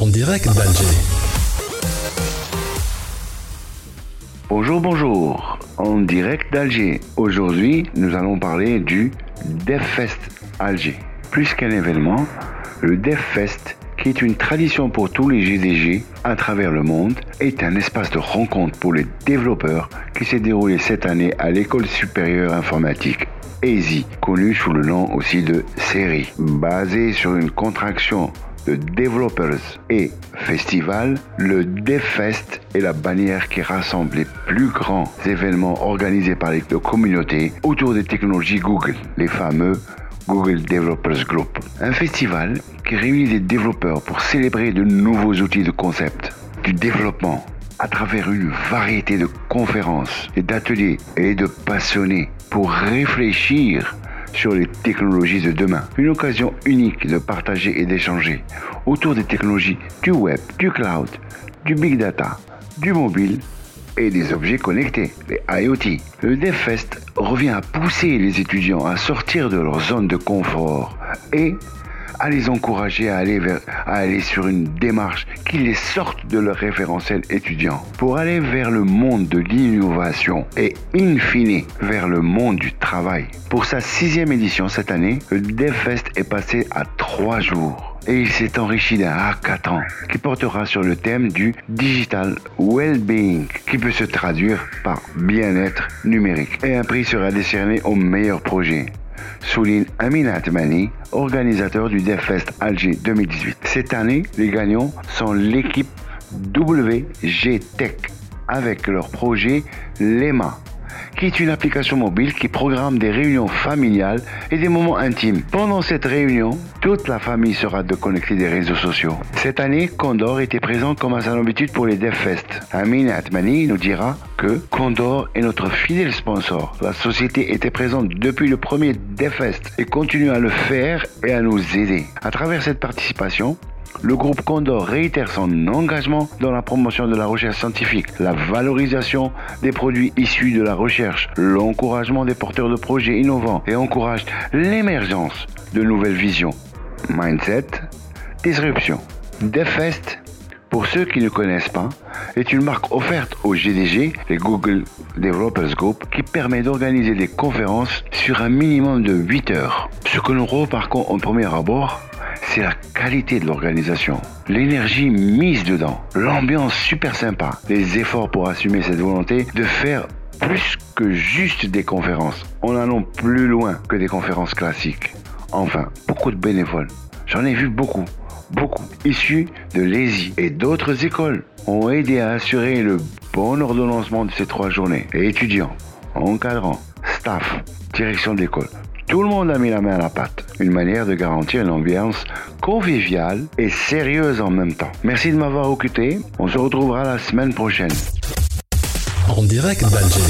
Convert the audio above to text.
En direct d'Alger. Bonjour, bonjour. En direct d'Alger. Aujourd'hui, nous allons parler du DevFest Alger. Plus qu'un événement, le DevFest, qui est une tradition pour tous les GDG à travers le monde, est un espace de rencontre pour les développeurs qui s'est déroulé cette année à l'école supérieure informatique EASY, connue sous le nom aussi de série. Basé sur une contraction Developers et Festival, le DevFest est la bannière qui rassemble les plus grands événements organisés par les communautés autour des technologies Google, les fameux Google Developers Group. Un festival qui réunit des développeurs pour célébrer de nouveaux outils de concept, du développement, à travers une variété de conférences et d'ateliers et de passionnés pour réfléchir sur les technologies de demain. Une occasion unique de partager et d'échanger autour des technologies du web, du cloud, du big data, du mobile et des objets connectés, les IoT. Le DevFest revient à pousser les étudiants à sortir de leur zone de confort et à les encourager à aller, vers, sur une démarche qui les sorte de leur référentiel étudiant pour aller vers le monde de l'innovation et in fine vers le monde du travail. Pour sa sixième édition cette année, le DevFest est passé à trois jours et il s'est enrichi d'un hackathon qui portera sur le thème du digital well-being qui peut se traduire par bien-être numérique. Et un prix sera décerné au meilleur projet souligne Amin Atmani, organisateur du DevFest Alger 2018. Cette année, les gagnants sont l'équipe WG Tech avec leur projet LEMA qui est une application mobile qui programme des réunions familiales et des moments intimes. Pendant cette réunion, toute la famille sera déconnectée des réseaux sociaux. Cette année, Condor était présent comme à son habitude pour les DevFest. Amin Atmani nous dira que Condor est notre fidèle sponsor. La société était présente depuis le premier DevFest et continue à le faire et à nous aider. À travers cette participation, le groupe Condor réitère son engagement dans la promotion de la recherche scientifique, la valorisation des produits issus de la recherche, l'encouragement des porteurs de projets innovants et encourage l'émergence de nouvelles visions. Mindset, disruption. DevFest, pour ceux qui ne connaissent pas, est une marque offerte au GDG, les Google Developers Group, qui permet d'organiser des conférences sur un minimum de 8 heures. Ce que nous remarquons en premier abord, c'est la qualité de l'organisation, l'énergie mise dedans, l'ambiance super sympa, les efforts pour assumer cette volonté de faire plus que juste des conférences, en allant plus loin que des conférences classiques. Enfin, beaucoup de bénévoles. J'en ai vu beaucoup, beaucoup, issus de l'ESI et d'autres écoles, ont aidé à assurer le bon ordonnancement de ces trois journées. Et étudiants, encadrants, staff, direction d'école, tout le monde a mis la main à la pâte. Une manière de garantir une ambiance conviviale et sérieuse en même temps. Merci de m'avoir occupé. On se retrouvera la semaine prochaine. En direct d'Alger.